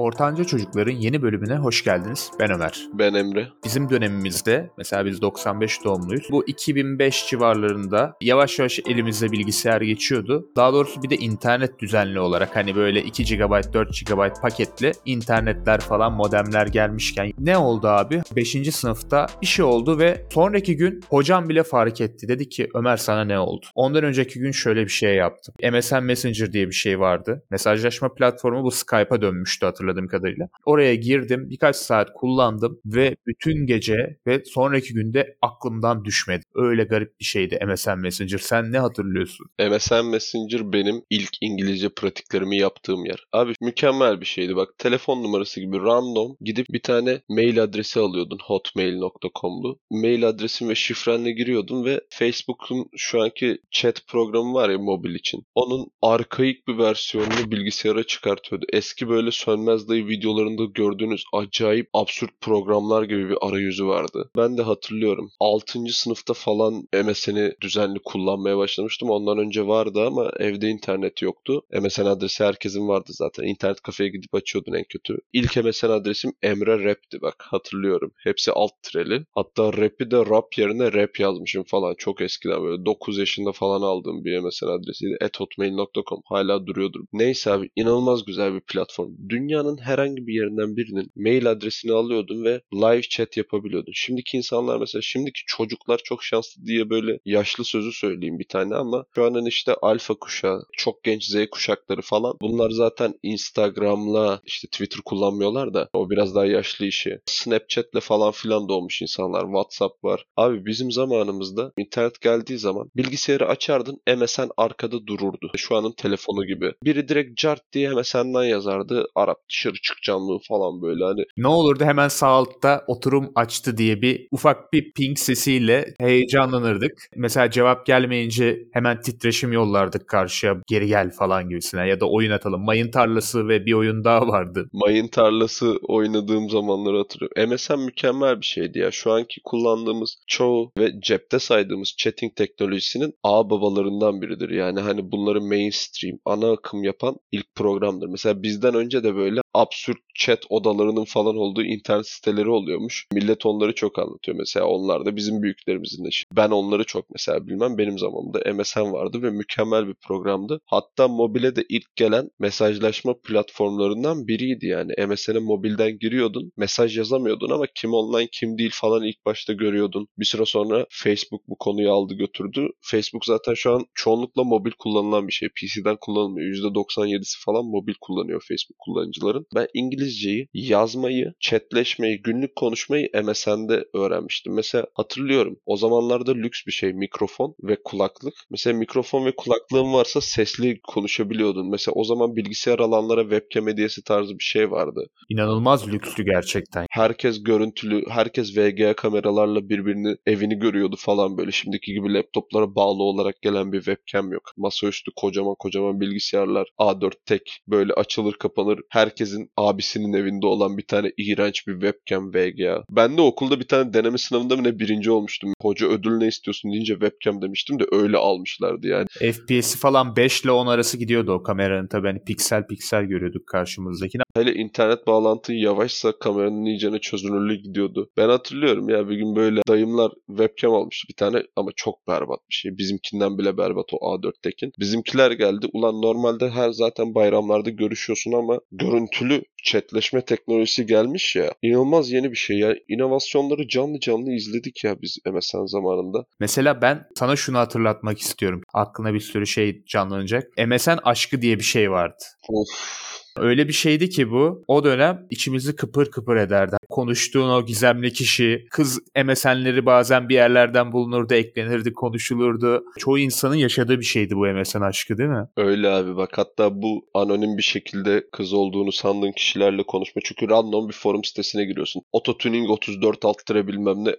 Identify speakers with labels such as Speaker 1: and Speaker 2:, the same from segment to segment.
Speaker 1: Ortanca Çocukların yeni bölümüne hoş geldiniz. Ben Ömer.
Speaker 2: Ben Emre.
Speaker 1: Bizim dönemimizde mesela biz 95 doğumluyuz. Bu 2005 civarlarında yavaş yavaş elimizde bilgisayar geçiyordu. Daha doğrusu bir de internet düzenli olarak hani böyle 2 GB 4 GB paketli internetler falan modemler gelmişken ne oldu abi? 5. sınıfta bir şey oldu ve sonraki gün hocam bile fark etti. Dedi ki Ömer sana ne oldu? Ondan önceki gün şöyle bir şey yaptım. MSN Messenger diye bir şey vardı. Mesajlaşma platformu bu Skype'a dönmüştü hatırladığım kadarıyla. Oraya girdim, birkaç saat kullandım ve bütün gece ve sonraki günde aklımdan düşmedi. Öyle garip bir şeydi MSN Messenger. Sen ne hatırlıyorsun?
Speaker 2: MSN Messenger benim ilk İngilizce pratiklerimi yaptığım yer. Abi mükemmel bir şeydi bak. Telefon numarası gibi random gidip bir tane mail adresi alıyordun hotmail.com'lu. Mail adresin ve şifrenle giriyordun ve Facebook'un şu anki chat programı var ya mobil için. Onun arkaik bir versiyonunu bilgisayara çıkartıyordu. Eski böyle sönmez dayı videolarında gördüğünüz acayip absürt programlar gibi bir arayüzü vardı. Ben de hatırlıyorum. 6. sınıfta falan MSN'i düzenli kullanmaya başlamıştım. Ondan önce vardı ama evde internet yoktu. MSN adresi herkesin vardı zaten. İnternet kafeye gidip açıyordun en kötü. İlk MSN adresim Emre Rap'ti bak hatırlıyorum. Hepsi alt tireli. Hatta Rap'i de rap yerine rap yazmışım falan. Çok eskiden böyle 9 yaşında falan aldığım bir MSN adresiydi. hotmail.com hala duruyordur. Neyse abi inanılmaz güzel bir platform. Dünyanın herhangi bir yerinden birinin mail adresini alıyordun ve live chat yapabiliyordun. Şimdiki insanlar mesela şimdiki çocuklar çok şanslı diye böyle yaşlı sözü söyleyeyim bir tane ama şu anın işte alfa kuşağı, çok genç Z kuşakları falan bunlar zaten Instagram'la işte Twitter kullanmıyorlar da o biraz daha yaşlı işi. Snapchat'le falan filan doğmuş insanlar. WhatsApp var. Abi bizim zamanımızda internet geldiği zaman bilgisayarı açardın MSN arkada dururdu. Şu anın telefonu gibi. Biri direkt cart diye MSN'den yazardı. Arap dışarı çıkacağım falan böyle hani.
Speaker 1: Ne olurdu hemen sağ altta oturum açtı diye bir ufak bir ping sesiyle heyecanlanırdık. Mesela cevap gelmeyince hemen titreşim yollardık karşıya geri gel falan gibisine ya da oyun atalım. Mayın tarlası ve bir oyun daha vardı.
Speaker 2: Mayın tarlası oynadığım zamanları hatırlıyorum. MSN mükemmel bir şeydi ya. Şu anki kullandığımız çoğu ve cepte saydığımız chatting teknolojisinin ağ babalarından biridir. Yani hani bunları mainstream, ana akım yapan ilk programdır. Mesela bizden önce de böyle absürt chat odalarının falan olduğu internet siteleri oluyormuş. Millet onları çok anlatıyor mesela. Onlar da bizim büyüklerimizin de. Ben onları çok mesela bilmem. Benim zamanımda MSN vardı ve mükemmel bir programdı. Hatta mobile de ilk gelen mesajlaşma platformlarından biriydi yani. MSN'e mobilden giriyordun. Mesaj yazamıyordun ama kim online kim değil falan ilk başta görüyordun. Bir süre sonra Facebook bu konuyu aldı götürdü. Facebook zaten şu an çoğunlukla mobil kullanılan bir şey. PC'den kullanılmıyor. %97'si falan mobil kullanıyor Facebook kullanıcıların. Ben İngilizceyi, yazmayı, chatleşmeyi, günlük konuşmayı MSN'de öğrenmiştim. Mesela hatırlıyorum o zamanlarda lüks bir şey mikrofon ve kulaklık. Mesela mikrofon ve kulaklığın varsa sesli konuşabiliyordun. Mesela o zaman bilgisayar alanlara webcam hediyesi tarzı bir şey vardı.
Speaker 1: İnanılmaz lükslü gerçekten.
Speaker 2: Herkes görüntülü, herkes VGA kameralarla birbirini evini görüyordu falan böyle. Şimdiki gibi laptoplara bağlı olarak gelen bir webcam yok. Masaüstü kocaman kocaman bilgisayarlar, A4 tek böyle açılır kapanır. Herkesin abisinin evinde olan bir tane iğrenç bir webcam VGA. Ben de okulda bir tane deneme sınavında mı ne birinci olmuştum. Hoca ödül ne istiyorsun deyince webcam demiştim de öyle almışlardı yani.
Speaker 1: FPS'i falan 5 ile 10 arası gidiyordu o kameranın tabii hani piksel piksel görüyorduk karşımızdakini.
Speaker 2: Hele internet bağlantın yavaşsa kameranın iyicene çözünürlüğü gidiyordu. Ben hatırlıyorum ya bir gün böyle dayımlar webcam almıştı bir tane ama çok berbat bir şey. Bizimkinden bile berbat o A4'tekin. Bizimkiler geldi. Ulan normalde her zaten bayramlarda görüşüyorsun ama görüntülü chatleşme teknolojisi gelmiş ya. İnanılmaz yeni bir şey ya. İnovasyonları canlı canlı izledik ya biz MSN zamanında.
Speaker 1: Mesela ben sana şunu hatırlatmak istiyorum. Aklına bir sürü şey canlanacak. MSN aşkı diye bir şey vardı.
Speaker 2: Of.
Speaker 1: Öyle bir şeydi ki bu. O dönem içimizi kıpır kıpır ederdi. Konuştuğun o gizemli kişi, kız MSN'leri bazen bir yerlerden bulunurdu, eklenirdi, konuşulurdu. Çoğu insanın yaşadığı bir şeydi bu MSN aşkı değil mi?
Speaker 2: Öyle abi bak hatta bu anonim bir şekilde kız olduğunu sandığın kişilerle konuşma. Çünkü random bir forum sitesine giriyorsun. Ototuning 34 alt bilmem ne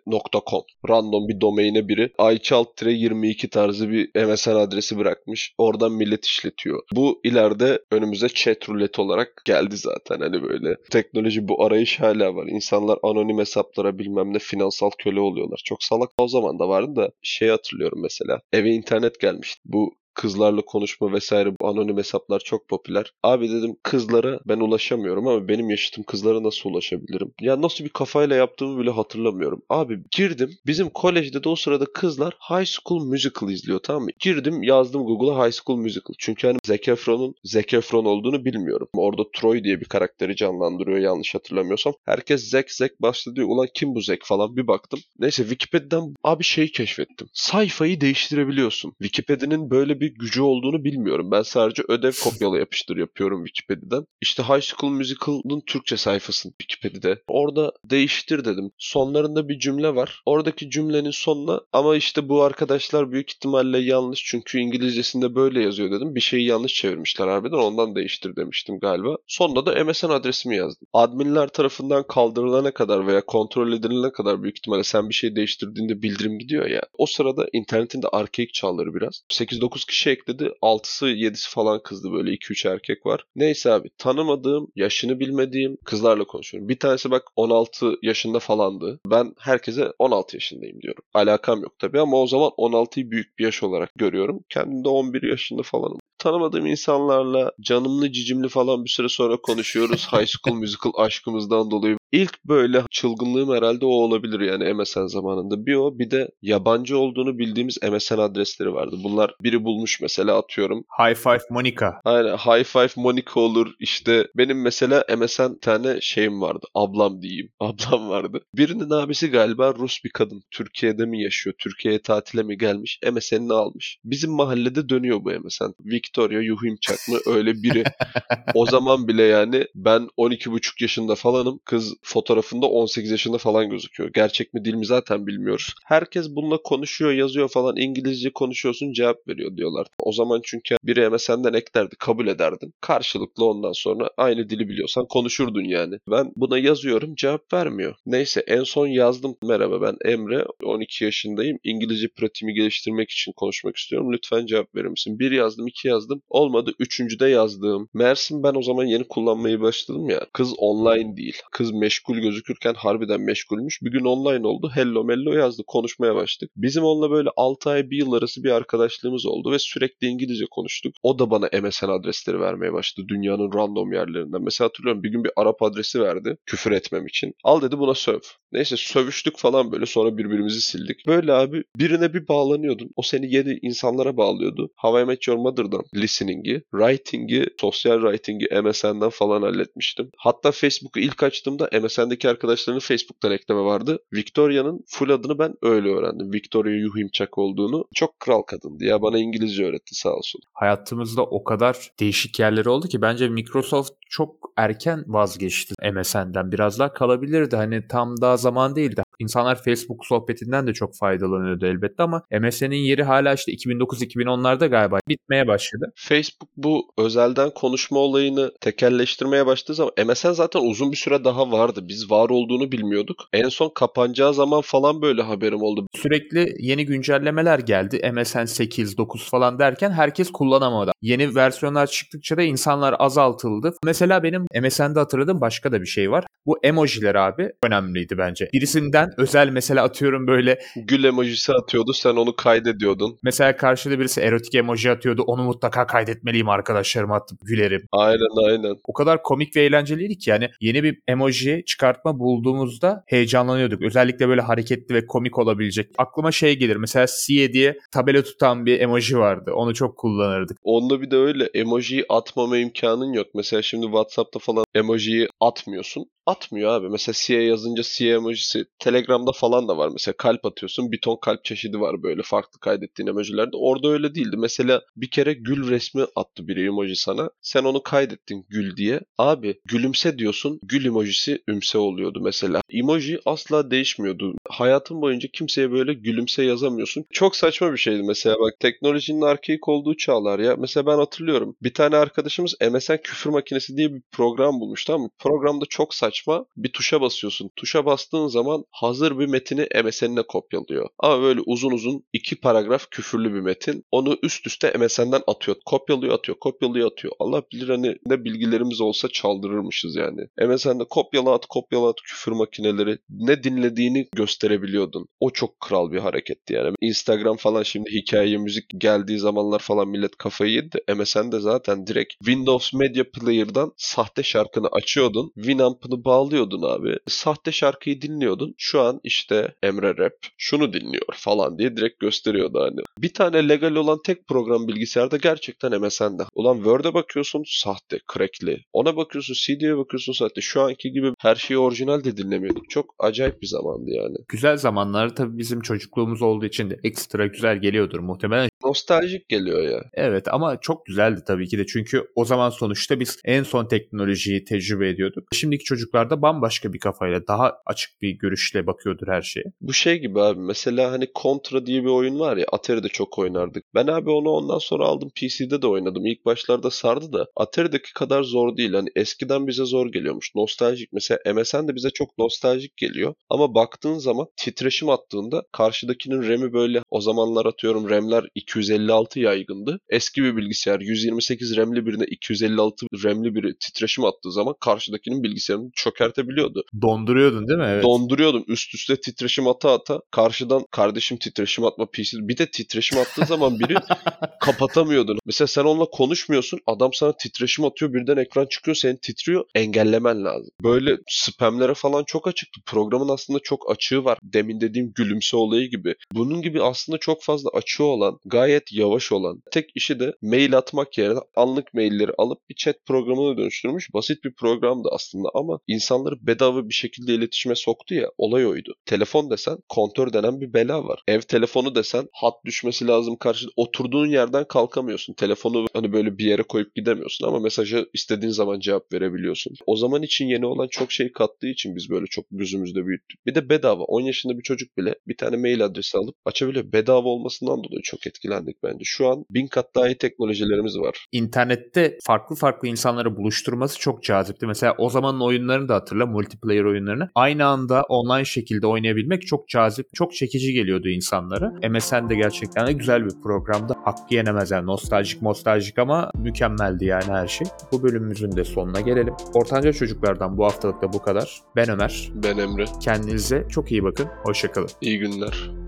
Speaker 2: .com. Random bir domaine biri Ayça alt tire 22 tarzı bir MSN adresi bırakmış. Oradan millet işletiyor. Bu ileride önümüze chat ruleti olarak geldi zaten hani böyle. Teknoloji bu arayış hala var. İnsanlar anonim hesaplara bilmem ne finansal köle oluyorlar. Çok salak o zaman da vardı da şey hatırlıyorum mesela. Eve internet gelmişti. Bu kızlarla konuşma vesaire bu anonim hesaplar çok popüler. Abi dedim kızlara ben ulaşamıyorum ama benim yaşıtım kızlara nasıl ulaşabilirim? Ya nasıl bir kafayla yaptığımı bile hatırlamıyorum. Abi girdim bizim kolejde de o sırada kızlar High School Musical izliyor tamam mı? Girdim yazdım Google'a High School Musical. Çünkü hani Zac Efron'un Zac Efron olduğunu bilmiyorum. Orada Troy diye bir karakteri canlandırıyor yanlış hatırlamıyorsam. Herkes Zac Zac başladı diyor. Ulan kim bu Zac falan bir baktım. Neyse Wikipedia'dan abi şey keşfettim. Sayfayı değiştirebiliyorsun. Wikipedia'nın böyle bir gücü olduğunu bilmiyorum. Ben sadece ödev kopyala yapıştır yapıyorum Wikipedia'dan. İşte High School Musical'ın Türkçe sayfasını Wikipedia'da. Orada değiştir dedim. Sonlarında bir cümle var. Oradaki cümlenin sonuna ama işte bu arkadaşlar büyük ihtimalle yanlış çünkü İngilizcesinde böyle yazıyor dedim. Bir şeyi yanlış çevirmişler harbiden ondan değiştir demiştim galiba. Sonunda da MSN adresimi yazdım. Adminler tarafından kaldırılana kadar veya kontrol edilene kadar büyük ihtimalle sen bir şey değiştirdiğinde bildirim gidiyor ya. O sırada internetin de arkaik çağları biraz. 8-9 kişi ekledi. 6'sı 7'si falan kızdı böyle 2-3 erkek var. Neyse abi tanımadığım, yaşını bilmediğim kızlarla konuşuyorum. Bir tanesi bak 16 yaşında falandı. Ben herkese 16 yaşındayım diyorum. Alakam yok tabii ama o zaman 16'yı büyük bir yaş olarak görüyorum. Kendim de 11 yaşında falanım. Tanımadığım insanlarla canımlı cicimli falan bir süre sonra konuşuyoruz. High School Musical aşkımızdan dolayı. İlk böyle çılgınlığım herhalde o olabilir yani MSN zamanında. Bir o bir de yabancı olduğunu bildiğimiz MSN adresleri vardı. Bunlar biri bulmuş mesela atıyorum.
Speaker 1: High Five Monica.
Speaker 2: Aynen High Five Monica olur. İşte benim mesela MSN tane şeyim vardı. Ablam diyeyim. Ablam vardı. Birinin abisi galiba Rus bir kadın. Türkiye'de mi yaşıyor? Türkiye'ye tatile mi gelmiş? MSN'ini almış. Bizim mahallede dönüyor bu MSN. Victoria Yuhimçak mı? Öyle biri. o zaman bile yani ben 12,5 yaşında falanım. Kız fotoğrafında 18 yaşında falan gözüküyor. Gerçek mi değil mi zaten bilmiyoruz. Herkes bununla konuşuyor, yazıyor falan. İngilizce konuşuyorsun cevap veriyor diyorlar. O zaman çünkü biri MSN'den eklerdi, kabul ederdin. Karşılıklı ondan sonra aynı dili biliyorsan konuşurdun yani. Ben buna yazıyorum cevap vermiyor. Neyse en son yazdım. Merhaba ben Emre. 12 yaşındayım. İngilizce pratiğimi geliştirmek için konuşmak istiyorum. Lütfen cevap verir misin? Bir yazdım, iki yazdım. Olmadı. Üçüncüde yazdım. Mersin ben o zaman yeni kullanmayı başladım ya. Kız online değil. Kız meşgul gözükürken harbiden meşgulmüş. Bir gün online oldu. Hello mello yazdı. Konuşmaya başladık. Bizim onunla böyle 6 ay bir yıl arası bir arkadaşlığımız oldu ve sürekli İngilizce konuştuk. O da bana MSN adresleri vermeye başladı. Dünyanın random yerlerinden. Mesela hatırlıyorum bir gün bir Arap adresi verdi. Küfür etmem için. Al dedi buna söv. Neyse sövüştük falan böyle sonra birbirimizi sildik. Böyle abi birine bir bağlanıyordun. O seni yeni insanlara bağlıyordu. How I Met Your Mother'dan listening'i, writing'i, sosyal writing'i MSN'den falan halletmiştim. Hatta Facebook'u ilk açtığımda MSN'deki arkadaşlarının Facebook'tan ekleme vardı. Victoria'nın full adını ben öyle öğrendim. Victoria Yuhimçak olduğunu. Çok kral kadındı ya bana İngilizce öğretti sağ olsun.
Speaker 1: Hayatımızda o kadar değişik yerleri oldu ki bence Microsoft çok erken vazgeçti MSN'den. Biraz daha kalabilirdi. Hani tam daha zaman değildi. İnsanlar Facebook sohbetinden de çok faydalanıyordu elbette ama MSN'in yeri hala işte 2009-2010'larda galiba bitmeye başladı.
Speaker 2: Facebook bu özelden konuşma olayını tekelleştirmeye başladığı zaman MSN zaten uzun bir süre daha vardı. Biz var olduğunu bilmiyorduk. En son kapanacağı zaman falan böyle haberim oldu.
Speaker 1: Sürekli yeni güncellemeler geldi. MSN 8, 9 falan derken herkes kullanamadı. Yeni versiyonlar çıktıkça da insanlar azaltıldı. Mesela benim MSN'de hatırladığım başka da bir şey var. Bu emojiler abi önemliydi bence. Birisinden özel mesela atıyorum böyle
Speaker 2: Gül emojisi atıyordu sen onu kaydediyordun.
Speaker 1: mesela karşıda birisi erotik emoji atıyordu. Onu mutlaka kaydetmeliyim arkadaşlarıma atıp gülerim.
Speaker 2: Aynen aynen.
Speaker 1: O kadar komik ve eğlenceliydi ki yani yeni bir emoji çıkartma bulduğumuzda heyecanlanıyorduk. Özellikle böyle hareketli ve komik olabilecek. Aklıma şey gelir mesela Siye diye tabela tutan bir emoji vardı. Onu çok kullanırdık.
Speaker 2: Onda bir de öyle emojiyi atmama imkanın yok. Mesela şimdi WhatsApp'ta falan emojiyi atmıyorsun. Atmıyor abi. Mesela CA yazınca CA emojisi Telegram'da falan da var. Mesela kalp atıyorsun. Bir ton kalp çeşidi var böyle farklı kaydettiğin emojilerde. Orada öyle değildi. Mesela bir kere gül resmi attı biri emoji sana. Sen onu kaydettin gül diye. Abi gülümse diyorsun. Gül emojisi ümse oluyordu mesela. Emoji asla değişmiyordu. Hayatın boyunca kimseye böyle gülümse yazamıyorsun. Çok saçma bir şeydi mesela bak teknolojinin arkaik olduğu çağlar ya. Mesela ben hatırlıyorum. Bir tane arkadaşımız MSN küfür makinesi diye bir program bulmuş tamam? Programda çok saçma saçma. Bir tuşa basıyorsun. Tuşa bastığın zaman hazır bir metini MSN'ine kopyalıyor. Ama böyle uzun uzun iki paragraf küfürlü bir metin. Onu üst üste MSN'den atıyor. Kopyalıyor atıyor. Kopyalıyor atıyor. Allah bilir hani ne bilgilerimiz olsa çaldırırmışız yani. MSN'de kopyala at kopyala at küfür makineleri ne dinlediğini gösterebiliyordun. O çok kral bir hareketti yani. Instagram falan şimdi hikaye müzik geldiği zamanlar falan millet kafayı yedi de MSN'de zaten direkt Windows Media Player'dan sahte şarkını açıyordun. Winamp'ını bağlıyordun abi. Sahte şarkıyı dinliyordun. Şu an işte Emre Rap şunu dinliyor falan diye direkt gösteriyordu hani. Bir tane legal olan tek program bilgisayarda gerçekten MSN'de. Ulan Word'e bakıyorsun sahte, crackli. Ona bakıyorsun CD'ye bakıyorsun sahte. Şu anki gibi her şeyi orijinal de dinlemiyorduk. Çok acayip bir zamandı yani.
Speaker 1: Güzel zamanlar tabii bizim çocukluğumuz olduğu için de ekstra güzel geliyordur muhtemelen.
Speaker 2: Nostaljik geliyor ya.
Speaker 1: Evet ama çok güzeldi tabii ki de çünkü o zaman sonuçta biz en son teknolojiyi tecrübe ediyorduk. Şimdiki çocuklar da bambaşka bir kafayla daha açık bir görüşle bakıyordur her şeye.
Speaker 2: Bu şey gibi abi mesela hani Contra diye bir oyun var ya Atari'de çok oynardık. Ben abi onu ondan sonra aldım PC'de de oynadım. İlk başlarda sardı da Atari'deki kadar zor değil. Hani eskiden bize zor geliyormuş. Nostaljik mesela MSN de bize çok nostaljik geliyor. Ama baktığın zaman titreşim attığında karşıdakinin RAM'i böyle o zamanlar atıyorum RAM'ler 256 yaygındı. Eski bir bilgisayar 128 RAM'li birine 256 RAM'li biri titreşim attığı zaman karşıdakinin bilgisayarını çökertebiliyordu.
Speaker 1: Donduruyordun değil mi? Evet.
Speaker 2: Donduruyordum üst üste titreşim ata ata karşıdan kardeşim titreşim atma PC bir de titreşim attığı zaman biri kapatamıyordun. Mesela sen onunla konuşmuyorsun adam sana titreşim atıyor birden ekran çıkıyor senin titriyor engellemen lazım. Böyle spamlere falan çok açıktı. Programın aslında çok açığı var. Demin dediğim gülümse olayı gibi. Bunun gibi aslında çok fazla açığı olan gayet yavaş olan tek işi de mail atmak yerine anlık mailleri alıp bir chat programına dönüştürmüş. Basit bir programdı aslında ama insanları bedava bir şekilde iletişime soktu ya olay oydu. Telefon desen kontör denen bir bela var. Ev telefonu desen hat düşmesi lazım karşıda. Oturduğun yerden kalkamıyorsun. Telefonu hani böyle bir yere koyup gidemiyorsun ama mesaja istediğin zaman cevap verebiliyorsun. O zaman için yeni olan çok şey kattığı için biz böyle çok gözümüzde büyüttük. Bir de bedava. 10 yaşında bir çocuk bile bir tane mail adresi alıp açabiliyor. Bedava olmasından dolayı çok etkilendik bence. Şu an bin kat daha iyi teknolojilerimiz var.
Speaker 1: İnternette farklı farklı insanları buluşturması çok cazipti. Mesela o zamanın oyunlarını da hatırla, multiplayer oyunlarını. Aynı anda online şekilde oynayabilmek çok cazip, çok çekici geliyordu insanlara. MSN de gerçekten de güzel bir programdı. Hakkı yenemez yani nostaljik nostaljik ama mükemmeldi yani her şey. Bu bölümümüzün de sonuna gelelim. Ortanca çocuklardan bu haftalık da bu kadar. Ben Ömer.
Speaker 2: Ben Emre.
Speaker 1: Kendinize çok iyi bakın. Hoşçakalın.
Speaker 2: İyi günler.